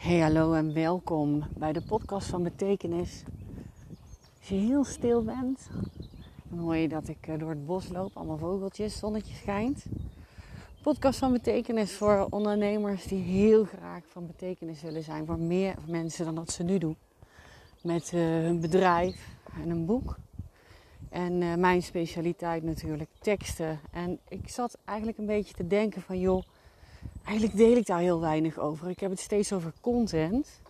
Hey, hallo en welkom bij de podcast van Betekenis. Als je heel stil bent, dan hoor je dat ik eh, door het bos loop, allemaal vogeltjes, zonnetje schijnt. Podcast van Betekenis voor ondernemers die heel graag van betekenis willen zijn voor meer mensen dan dat ze nu doen. Met uh, hun bedrijf en een boek. En uh, mijn specialiteit natuurlijk teksten. En ik zat eigenlijk een beetje te denken van joh eigenlijk deel ik daar heel weinig over. Ik heb het steeds over content.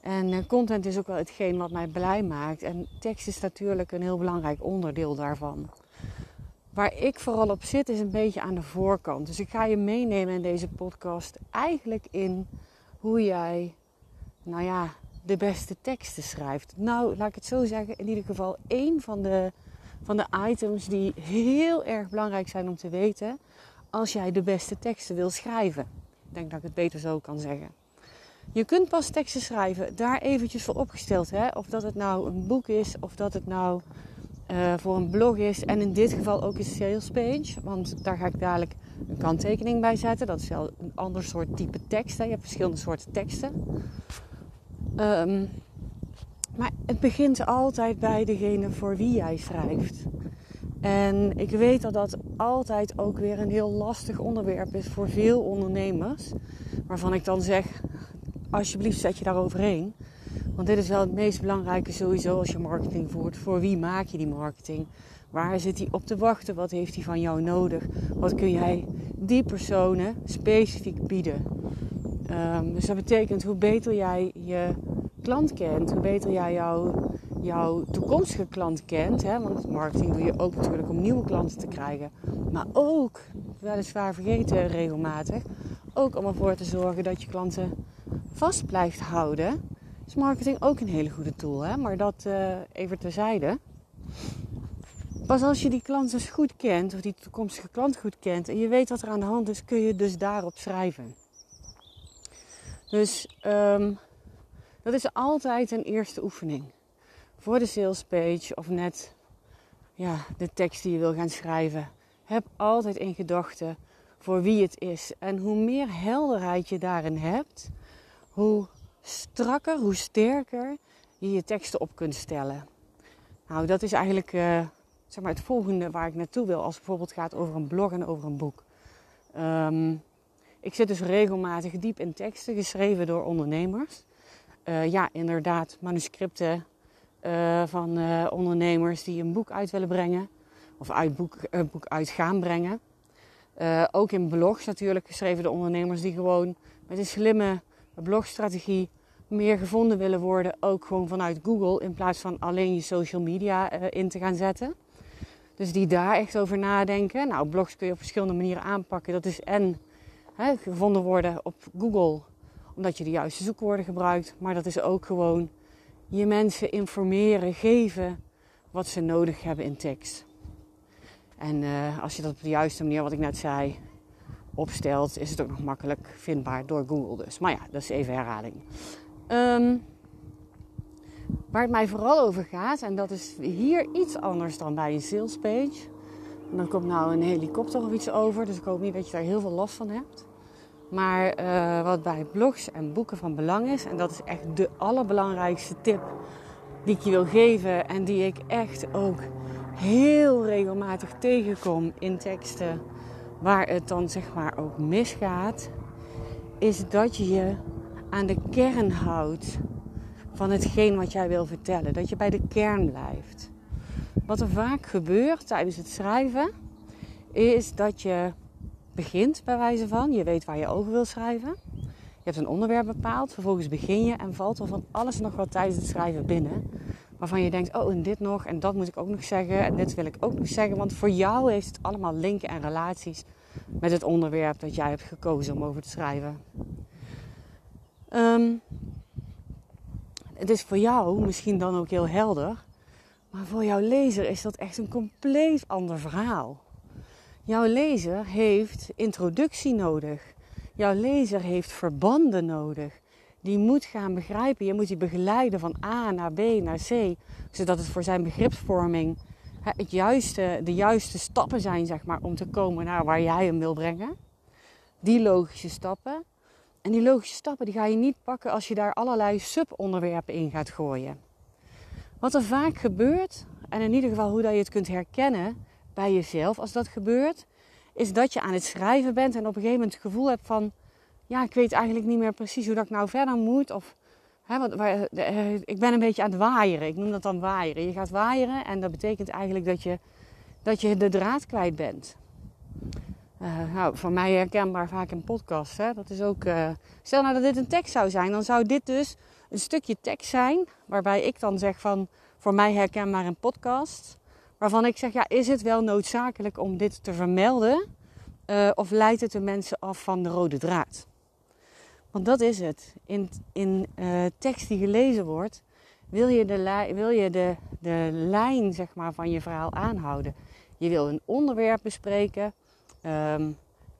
En uh, content is ook wel hetgeen wat mij blij maakt. En tekst is natuurlijk een heel belangrijk onderdeel daarvan. Waar ik vooral op zit is een beetje aan de voorkant. Dus ik ga je meenemen in deze podcast eigenlijk in hoe jij, nou ja, de beste teksten schrijft. Nou, laat ik het zo zeggen, in ieder geval één van de, van de items die heel erg belangrijk zijn om te weten als jij de beste teksten wil schrijven. Ik denk dat ik het beter zo kan zeggen. Je kunt pas teksten schrijven, daar eventjes voor opgesteld. Hè? Of dat het nou een boek is, of dat het nou uh, voor een blog is. En in dit geval ook een sales page. Want daar ga ik dadelijk een kanttekening bij zetten. Dat is wel een ander soort type tekst. Hè? Je hebt verschillende soorten teksten. Um, maar het begint altijd bij degene voor wie jij schrijft. En ik weet dat dat altijd ook weer een heel lastig onderwerp is voor veel ondernemers. Waarvan ik dan zeg, alsjeblieft zet je daar overheen. Want dit is wel het meest belangrijke sowieso als je marketing voert. Voor wie maak je die marketing? Waar zit hij op te wachten? Wat heeft hij van jou nodig? Wat kun jij die personen specifiek bieden? Um, dus dat betekent hoe beter jij je klant kent, hoe beter jij jouw jouw toekomstige klant kent. Hè, want marketing doe je ook natuurlijk om nieuwe klanten te krijgen. Maar ook, weliswaar vergeten regelmatig, ook om ervoor te zorgen dat je klanten vast blijft houden. Is marketing ook een hele goede tool. Hè? Maar dat uh, even terzijde. Pas als je die klant dus goed kent, of die toekomstige klant goed kent, en je weet wat er aan de hand is, kun je dus daarop schrijven. Dus um, dat is altijd een eerste oefening voor de salespage of net ja, de tekst die je wil gaan schrijven. Heb altijd in gedachten voor wie het is. En hoe meer helderheid je daarin hebt, hoe strakker, hoe sterker je je teksten op kunt stellen. Nou, dat is eigenlijk uh, zeg maar het volgende waar ik naartoe wil als het bijvoorbeeld gaat over een blog en over een boek. Um, ik zit dus regelmatig diep in teksten geschreven door ondernemers. Uh, ja, inderdaad, manuscripten uh, van uh, ondernemers die een boek uit willen brengen. Of uit boek, uh, boek uit gaan brengen. Eh, ook in blogs natuurlijk geschreven door ondernemers die gewoon met een slimme blogstrategie meer gevonden willen worden. Ook gewoon vanuit Google in plaats van alleen je social media in te gaan zetten. Dus die daar echt over nadenken. Nou, blogs kun je op verschillende manieren aanpakken. Dat is en hè, gevonden worden op Google, omdat je de juiste zoekwoorden gebruikt. Maar dat is ook gewoon je mensen informeren, geven wat ze nodig hebben in tekst. En uh, als je dat op de juiste manier, wat ik net zei, opstelt, is het ook nog makkelijk vindbaar door Google dus. Maar ja, dat is even herhaling. Um, waar het mij vooral over gaat, en dat is hier iets anders dan bij een salespage. En dan komt nou een helikopter of iets over, dus ik hoop niet dat je daar heel veel last van hebt. Maar uh, wat bij blogs en boeken van belang is, en dat is echt de allerbelangrijkste tip die ik je wil geven en die ik echt ook heel regelmatig tegenkom in teksten waar het dan zeg maar ook misgaat, is dat je je aan de kern houdt van hetgeen wat jij wil vertellen. Dat je bij de kern blijft. Wat er vaak gebeurt tijdens het schrijven, is dat je begint, bij wijze van. Je weet waar je over wil schrijven. Je hebt een onderwerp bepaald. Vervolgens begin je en valt er van alles nog wat tijdens het schrijven binnen. Waarvan je denkt, oh en dit nog en dat moet ik ook nog zeggen en dit wil ik ook nog zeggen. Want voor jou heeft het allemaal linken en relaties met het onderwerp dat jij hebt gekozen om over te schrijven. Um, het is voor jou misschien dan ook heel helder. Maar voor jouw lezer is dat echt een compleet ander verhaal. Jouw lezer heeft introductie nodig. Jouw lezer heeft verbanden nodig. Die moet gaan begrijpen. Je moet die begeleiden van A naar B naar C. Zodat het voor zijn begripsvorming het juiste, de juiste stappen zijn zeg maar, om te komen naar waar jij hem wil brengen. Die logische stappen. En die logische stappen die ga je niet pakken als je daar allerlei subonderwerpen in gaat gooien. Wat er vaak gebeurt, en in ieder geval hoe dat je het kunt herkennen bij jezelf als dat gebeurt, is dat je aan het schrijven bent en op een gegeven moment het gevoel hebt van, ja, ik weet eigenlijk niet meer precies hoe dat ik nou verder moet. Of hè, wat, waar, eh, ik ben een beetje aan het waaieren. Ik noem dat dan waaieren. Je gaat waaieren en dat betekent eigenlijk dat je, dat je de draad kwijt bent. Uh, nou, voor mij herkenbaar vaak een podcast. Hè? Dat is ook, uh, stel nou dat dit een tekst zou zijn, dan zou dit dus een stukje tekst zijn. Waarbij ik dan zeg van, voor mij herkenbaar een podcast. Waarvan ik zeg, ja, is het wel noodzakelijk om dit te vermelden? Uh, of leidt het de mensen af van de rode draad? Want dat is het. In, in tekst die gelezen wordt, wil je, de, wil je de, de lijn zeg maar, van je verhaal aanhouden. Je wil een onderwerp bespreken Ehm,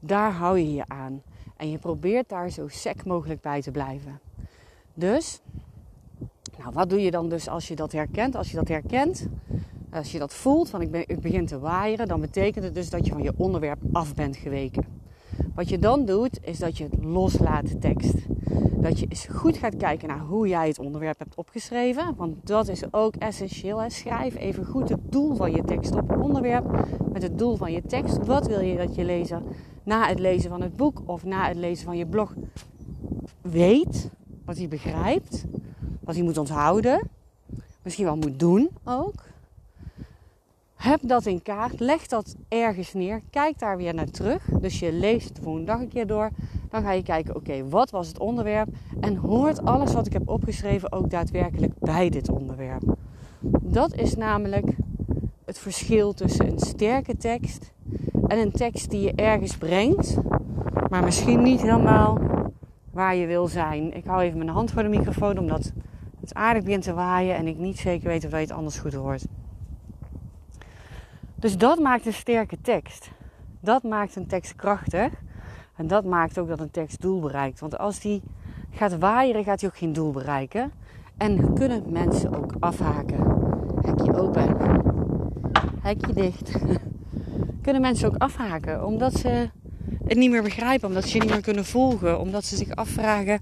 daar hou je je aan. En je probeert daar zo sec mogelijk bij te blijven. Dus, nou, wat doe je dan dus als je dat herkent? Als je dat herkent, als je dat voelt, van ik, begin te waaieren, dan betekent het dus dat je van je onderwerp af bent geweken. Wat je dan doet, is dat je het loslaat, de tekst. Dat je eens goed gaat kijken naar hoe jij het onderwerp hebt opgeschreven. Want dat is ook essentieel. Hè? Schrijf even goed het doel van je tekst op. Onderwerp met het doel van je tekst. Wat wil je dat je lezer na het lezen van het boek of na het lezen van je blog weet? Wat hij begrijpt. Wat hij moet onthouden. Misschien wel moet doen ook. Heb dat in kaart, leg dat ergens neer, kijk daar weer naar terug. Dus je leest de volgende dag een keer door. Dan ga je kijken, oké, wat was het onderwerp? En hoort alles wat ik heb opgeschreven ook daadwerkelijk bij dit onderwerp? Dat is namelijk het verschil tussen een sterke tekst en een tekst die je ergens brengt, maar misschien niet helemaal waar je wil zijn. Ik hou even mijn hand voor de microfoon omdat het aardig begint te waaien en ik niet zeker weet of je het anders goed hoort. Dus dat maakt een sterke tekst. Dat maakt een tekst krachtig. En dat maakt ook dat een tekst doel bereikt. Want als die gaat waaieren, gaat hij ook geen doel bereiken. En kunnen mensen ook afhaken. Hekje open. Hekje dicht. kunnen mensen ook afhaken. Omdat ze het niet meer begrijpen. Omdat ze je niet meer kunnen volgen. Omdat ze zich afvragen.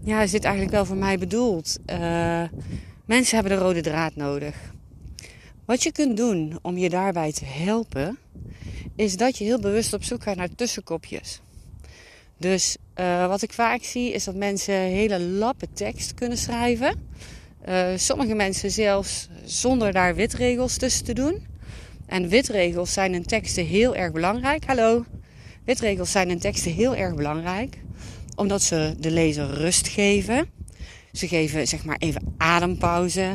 Ja, is dit eigenlijk wel voor mij bedoeld? Uh, mensen hebben de rode draad nodig. Wat je kunt doen om je daarbij te helpen, is dat je heel bewust op zoek gaat naar tussenkopjes. Dus uh, wat ik vaak zie is dat mensen hele lappen tekst kunnen schrijven. Uh, sommige mensen zelfs zonder daar witregels tussen te doen. En witregels zijn in teksten heel erg belangrijk. Hallo. Witregels zijn in teksten heel erg belangrijk. Omdat ze de lezer rust geven. Ze geven zeg maar even adempauze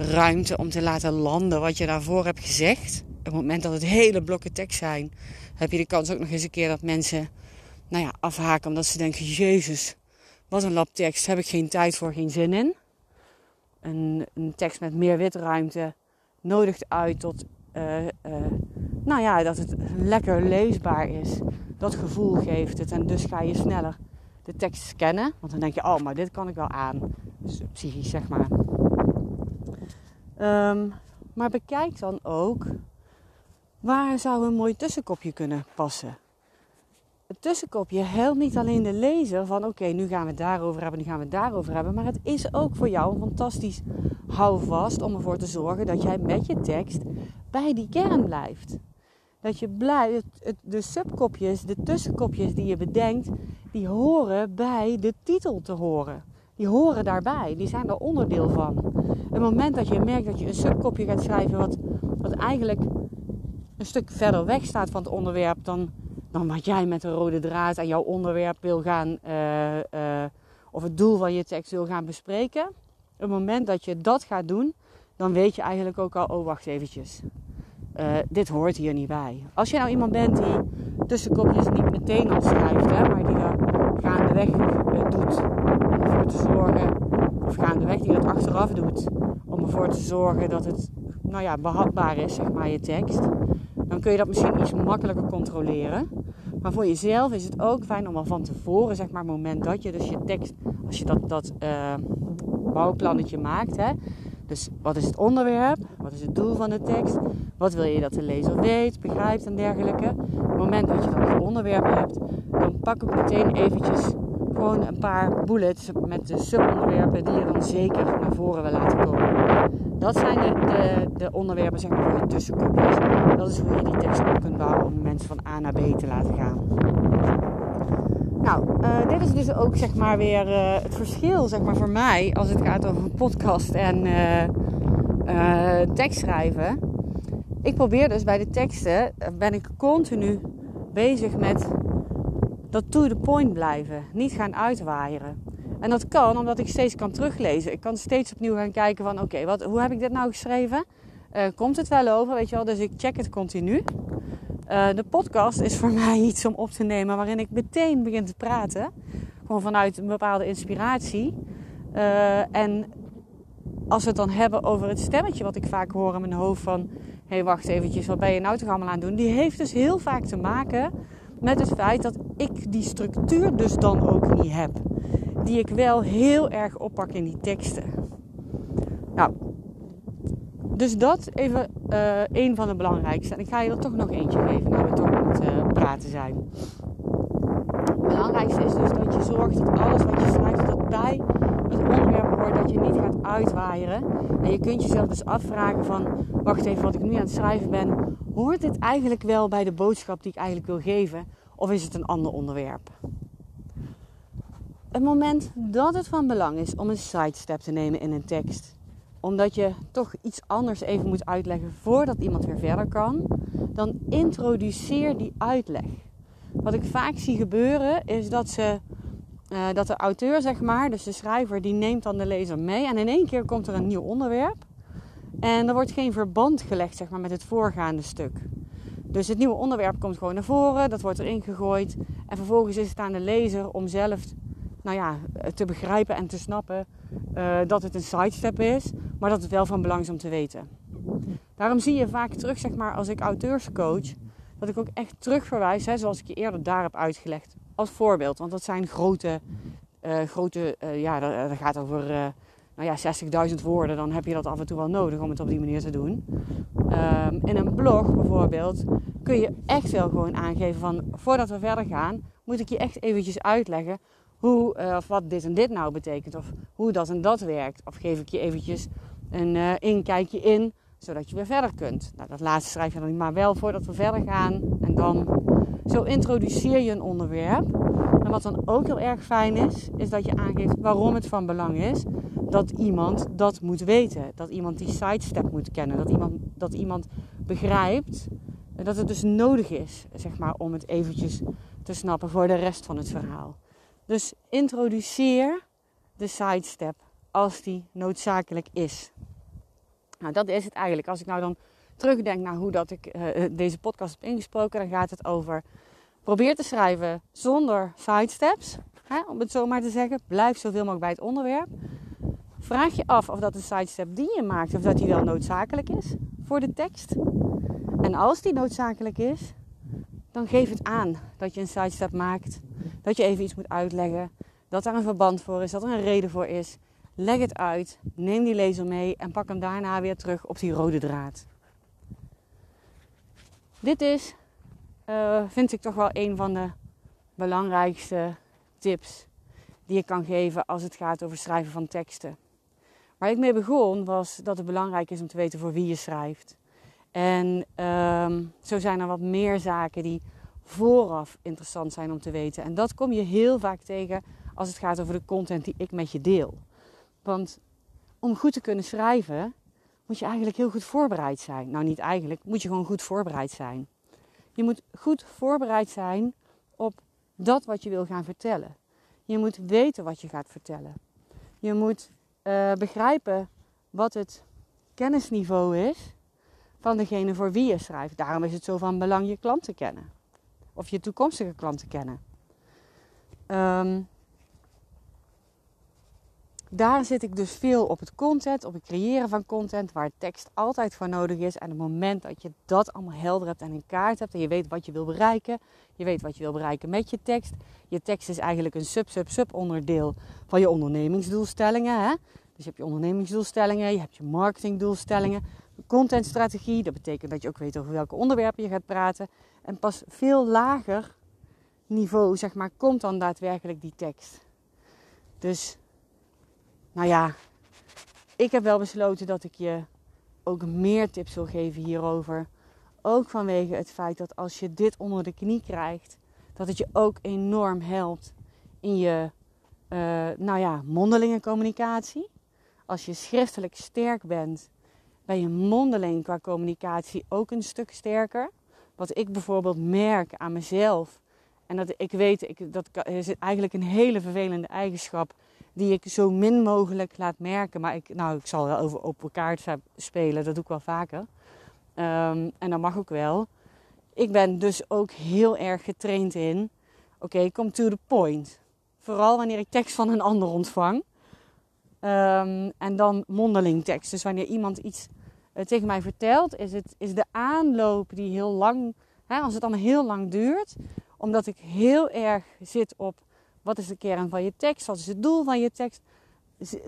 ruimte om te laten landen wat je daarvoor hebt gezegd. Op het moment dat het hele blokken tekst zijn, heb je de kans ook nog eens een keer dat mensen nou ja, afhaken omdat ze denken: Jezus, wat een lap tekst, heb ik geen tijd voor, geen zin in. Een, een tekst met meer witruimte nodigt uit tot, uh, uh, nou ja, dat het lekker leesbaar is. Dat gevoel geeft het en dus ga je sneller de tekst scannen. Want dan denk je: Oh, maar dit kan ik wel aan. Dus psychisch zeg maar. Um, maar bekijk dan ook waar zou een mooi tussenkopje kunnen passen. Het tussenkopje helpt niet alleen de lezer van oké, nu gaan we het daarover hebben, nu gaan we het daarover hebben. Maar het is ook voor jou een fantastisch houvast om ervoor te zorgen dat jij met je tekst bij die kern blijft. Dat je blijft, de subkopjes, de tussenkopjes die je bedenkt, die horen bij de titel te horen die horen daarbij. Die zijn er onderdeel van. Het moment dat je merkt dat je een subkopje gaat schrijven wat, wat eigenlijk een stuk verder weg staat van het onderwerp dan, dan wat jij met de rode draad aan jouw onderwerp wil gaan, uh, uh, of het doel van je tekst wil gaan bespreken. Het moment dat je dat gaat doen, dan weet je eigenlijk ook al, oh wacht eventjes. Uh, dit hoort hier niet bij. Als je nou iemand bent die tussenkopjes niet meteen al schrijft, hè, maar die daar gaandeweg doet te zorgen, of gaandeweg die dat achteraf doet, om ervoor te zorgen dat het nou ja, behapbaar is, zeg maar, je tekst. Dan kun je dat misschien iets makkelijker controleren. Maar voor jezelf is het ook fijn om al van tevoren, zeg maar, het moment dat je dus je tekst, als je dat, dat uh, bouwplannetje maakt, hè. Dus wat is het onderwerp? Wat is het doel van de tekst? Wat wil je dat de lezer weet, begrijpt en dergelijke? Op het moment dat je dan het onderwerp hebt, dan pak ik meteen eventjes gewoon een paar bullets met de subonderwerpen die je dan zeker naar voren wil laten komen. Dat zijn de, de, de onderwerpen zeg maar, voor je tussenkopjes. Dat is hoe je die tekst op kunt bouwen om mensen van A naar B te laten gaan. Nou, uh, dit is dus ook zeg maar weer uh, het verschil zeg maar, voor mij als het gaat over een podcast en uh, tekst schrijven. Ik probeer dus bij de teksten, ben ik continu bezig met dat to the point blijven. Niet gaan uitwaaieren. En dat kan omdat ik steeds kan teruglezen. Ik kan steeds opnieuw gaan kijken van oké, wat hoe heb ik dit nou geschreven? Uh, komt het wel over, weet je wel? Dus ik check het continu. Uh, de podcast is voor mij iets om op te nemen waarin ik meteen begin te praten. Gewoon vanuit een bepaalde inspiratie. Uh, en als we het dan hebben over het stemmetje wat ik vaak hoor in mijn hoofd van... Hé, hey, wacht eventjes, wat ben je nou toch allemaal aan het doen? Die heeft dus heel vaak te maken met het feit dat ik die structuur dus dan ook niet heb. Die ik wel heel erg oppak in die teksten. Nou, dus dat even uh, een van de belangrijkste. En ik ga je er toch nog eentje geven, nou we toch aan het uh, praten zijn. Het belangrijkste is dus dat je zorgt dat alles wat je schrijft, dat bij het onderwerp hoort, dat je niet gaat uitwaaieren. En je kunt jezelf dus afvragen van, wacht even, wat ik nu aan het schrijven ben, hoort dit eigenlijk wel bij de boodschap die ik eigenlijk wil geven? Of is het een ander onderwerp? Het moment dat het van belang is om een sidestep te nemen in een tekst, omdat je toch iets anders even moet uitleggen voordat iemand weer verder kan, dan introduceer die uitleg. Wat ik vaak zie gebeuren is dat, ze, uh, dat de auteur, zeg maar, dus de schrijver, die neemt dan de lezer mee en in één keer komt er een nieuw onderwerp. En er wordt geen verband gelegd zeg maar, met het voorgaande stuk. Dus het nieuwe onderwerp komt gewoon naar voren, dat wordt erin gegooid. En vervolgens is het aan de lezer om zelf nou ja, te begrijpen en te snappen uh, dat het een sidestep is, maar dat het wel van belang is om te weten. Daarom zie je vaak terug, zeg maar, als ik auteurscoach, dat ik ook echt terugverwijs, hè, zoals ik je eerder daar heb uitgelegd, als voorbeeld. Want dat zijn grote, uh, grote uh, ja, dat, gaat over nou ja, 60.000 woorden, dan heb je dat af en toe wel nodig om het op die manier te doen. Um, in een blog bijvoorbeeld kun je echt wel gewoon aangeven van voordat we verder gaan, moet ik je echt eventjes uitleggen hoe, uh, of wat dit en dit nou betekent. Of hoe dat en dat werkt. Of geef ik je eventjes een uh, inkijkje in, zodat je weer verder kunt. Nou, dat laatste schrijf je dan maar wel voordat we verder gaan. En dan zo introduceer je een onderwerp. En wat dan ook heel erg fijn is, is dat je aangeeft waarom het van belang is dat iemand dat moet weten. Dat iemand die sidestep moet kennen. Dat iemand, dat iemand begrijpt dat het dus nodig is, zeg maar, om het eventjes te snappen voor de rest van het verhaal. Dus introduceer de sidestep als die noodzakelijk is. Nou, dat is het eigenlijk. Als ik nou dan terugdenk naar hoe dat ik uh, deze podcast heb ingesproken, dan gaat het over probeer te schrijven zonder sidesteps. Hè, om het zo maar te zeggen. Blijf zoveel mogelijk bij het onderwerp. Vraag je af of dat een sidestep die je maakt, of dat die wel noodzakelijk is voor de tekst. En als die noodzakelijk is, dan geef het aan dat je een sidestep maakt. Dat je even iets moet uitleggen. Dat daar een verband voor is, dat er een reden voor is. Leg het uit, neem die lezer mee en pak hem daarna weer terug op die rode draad. Dit is, uh, vind ik toch wel een van de belangrijkste tips die ik kan geven als het gaat over schrijven van teksten. Waar ik mee begon was dat het belangrijk is om te weten voor wie je schrijft. En um, zo zijn er wat meer zaken die vooraf interessant zijn om te weten. En dat kom je heel vaak tegen als het gaat over de content die ik met je deel. Want om goed te kunnen schrijven, moet je eigenlijk heel goed voorbereid zijn. Nou, niet eigenlijk, moet je gewoon goed voorbereid zijn. Je moet goed voorbereid zijn op dat wat je wil gaan vertellen. Je moet weten wat je gaat vertellen. Je moet uh, begrijpen wat het kennisniveau is van degene voor wie je schrijft. Daarom is het zo van belang je klant te kennen. Of je toekomstige klanten kennen. Um, daar zit ik dus veel op het content, op het creëren van content, waar tekst altijd voor nodig is. En op het moment dat je dat allemaal helder hebt en in kaart hebt en je weet wat je wil bereiken, je weet wat je wil bereiken met je tekst. Je tekst is eigenlijk een sub-sub-sub onderdeel van je ondernemingsdoelstellingen. Hè? Dus je hebt je ondernemingsdoelstellingen, je hebt je marketingdoelstellingen, contentstrategie. Dat betekent dat je ook weet over welke onderwerpen je gaat praten. En pas veel lager niveau, zeg maar, komt dan daadwerkelijk die tekst. Dus, nou ja, ik heb wel besloten dat ik je ook meer tips wil geven hierover. Ook vanwege het feit dat als je dit onder de knie krijgt, dat het je ook enorm helpt in je, uh, nou ja, mondelinge communicatie. Als je schriftelijk sterk bent, ben je mondeling qua communicatie ook een stuk sterker. Wat ik bijvoorbeeld merk aan mezelf. En dat ik weet, ik, dat is eigenlijk een hele vervelende eigenschap die ik zo min mogelijk laat merken. Maar ik, nou, ik zal wel over op elkaar spelen, dat doe ik wel vaker. Um, en dat mag ook wel. Ik ben dus ook heel erg getraind in, oké, okay, come to the point. Vooral wanneer ik tekst van een ander ontvang. Um, en dan mondeling tekst. Dus wanneer iemand iets uh, tegen mij vertelt, is, het, is de aanloop die heel lang, hè, als het dan heel lang duurt, omdat ik heel erg zit op wat is de kern van je tekst, wat is het doel van je tekst,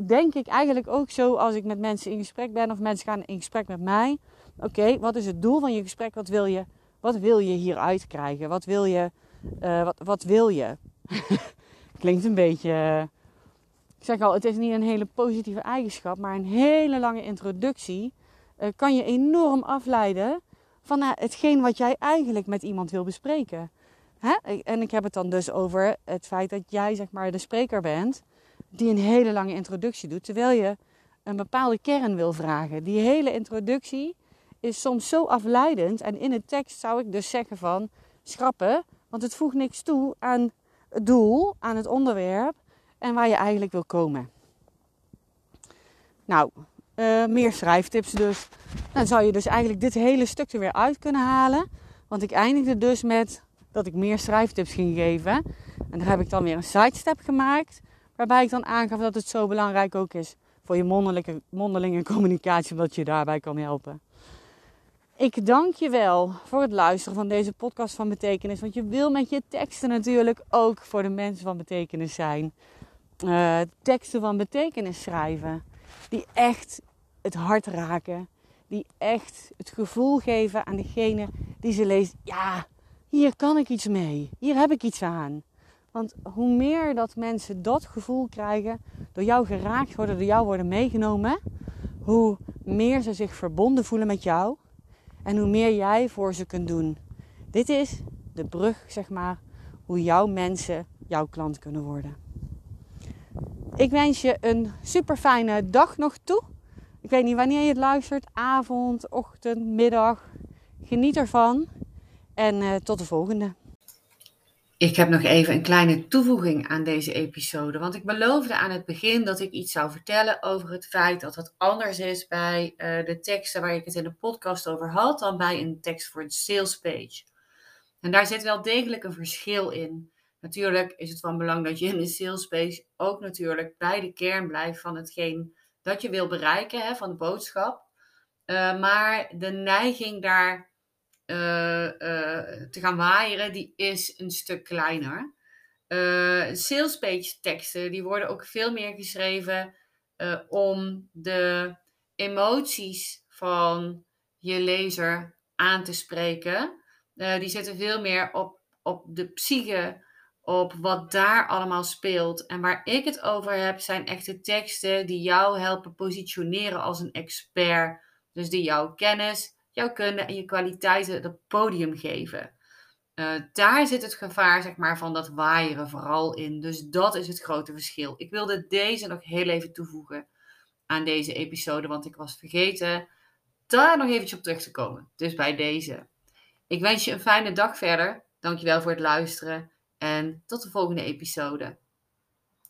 denk ik eigenlijk ook zo als ik met mensen in gesprek ben of mensen gaan in gesprek met mij. Oké, wat is het doel van je gesprek? Wat wil je, wat wil je hieruit krijgen? Wat wil je? Uh, wat, wat wil je? Klinkt een beetje. Uh, ik zeg al, het is niet een hele positieve eigenschap, maar een hele lange introductie uh, kan je enorm afleiden van hetgeen wat jij eigenlijk met iemand wil bespreken. Hè? En ik heb het dan dus over het feit dat jij zeg maar de spreker bent die een hele lange introductie doet, terwijl je een bepaalde kern wil vragen. Die hele introductie is soms zo afleidend en in de tekst zou ik dus zeggen van schrappen, want het voegt niks toe aan het doel, aan het onderwerp en waar je eigenlijk wil komen. Nou, uh, meer schrijftips dus. Dan zou je dus eigenlijk dit hele stuk er weer uit kunnen halen. Want ik eindigde dus met dat ik meer schrijftips ging geven. En daar heb ik dan weer een sidestep gemaakt. Waarbij ik dan aangaf dat het zo belangrijk ook is voor je mondelinge, mondelinge communicatie, omdat je daarbij kan helpen. Ik dank je wel voor het luisteren van deze podcast van betekenis. Want je wil met je teksten natuurlijk ook voor de mensen van betekenis zijn. Uh, teksten van betekenis schrijven. Die echt het hart raken. Die echt het gevoel geven aan degene die ze leest. Ja, hier kan ik iets mee. Hier heb ik iets aan. Want hoe meer dat mensen dat gevoel krijgen, door jou geraakt worden, door jou worden meegenomen, hoe meer ze zich verbonden voelen met jou en hoe meer jij voor ze kunt doen. Dit is de brug, zeg maar, hoe jouw mensen jouw klant kunnen worden. Ik wens je een super fijne dag nog toe. Ik weet niet wanneer je het luistert, avond, ochtend, middag. Geniet ervan. En uh, tot de volgende. Ik heb nog even een kleine toevoeging aan deze episode. Want ik beloofde aan het begin dat ik iets zou vertellen over het feit dat het anders is bij uh, de teksten waar ik het in de podcast over had, dan bij een tekst voor een sales page. En daar zit wel degelijk een verschil in. Natuurlijk is het van belang dat je in de sales page ook natuurlijk bij de kern blijft van hetgeen dat je wil bereiken, hè, van de boodschap. Uh, maar de neiging daar te gaan waaieren, die is een stuk kleiner. Uh, sales teksten, die worden ook veel meer geschreven om de emoties van je lezer aan te spreken. die zitten veel meer op, op de psyche, op wat daar allemaal speelt. En waar ik het over heb, zijn echte teksten die jou helpen positioneren als een expert. Dus die jouw kennis jouw kunde en je kwaliteiten het podium geven. Uh, daar zit het gevaar zeg maar, van dat waaieren vooral in. Dus dat is het grote verschil. Ik wilde deze nog heel even toevoegen aan deze episode, want ik was vergeten daar nog eventjes op terug te komen. Dus bij deze. Ik wens je een fijne dag verder. Dankjewel voor het luisteren en tot de volgende episode.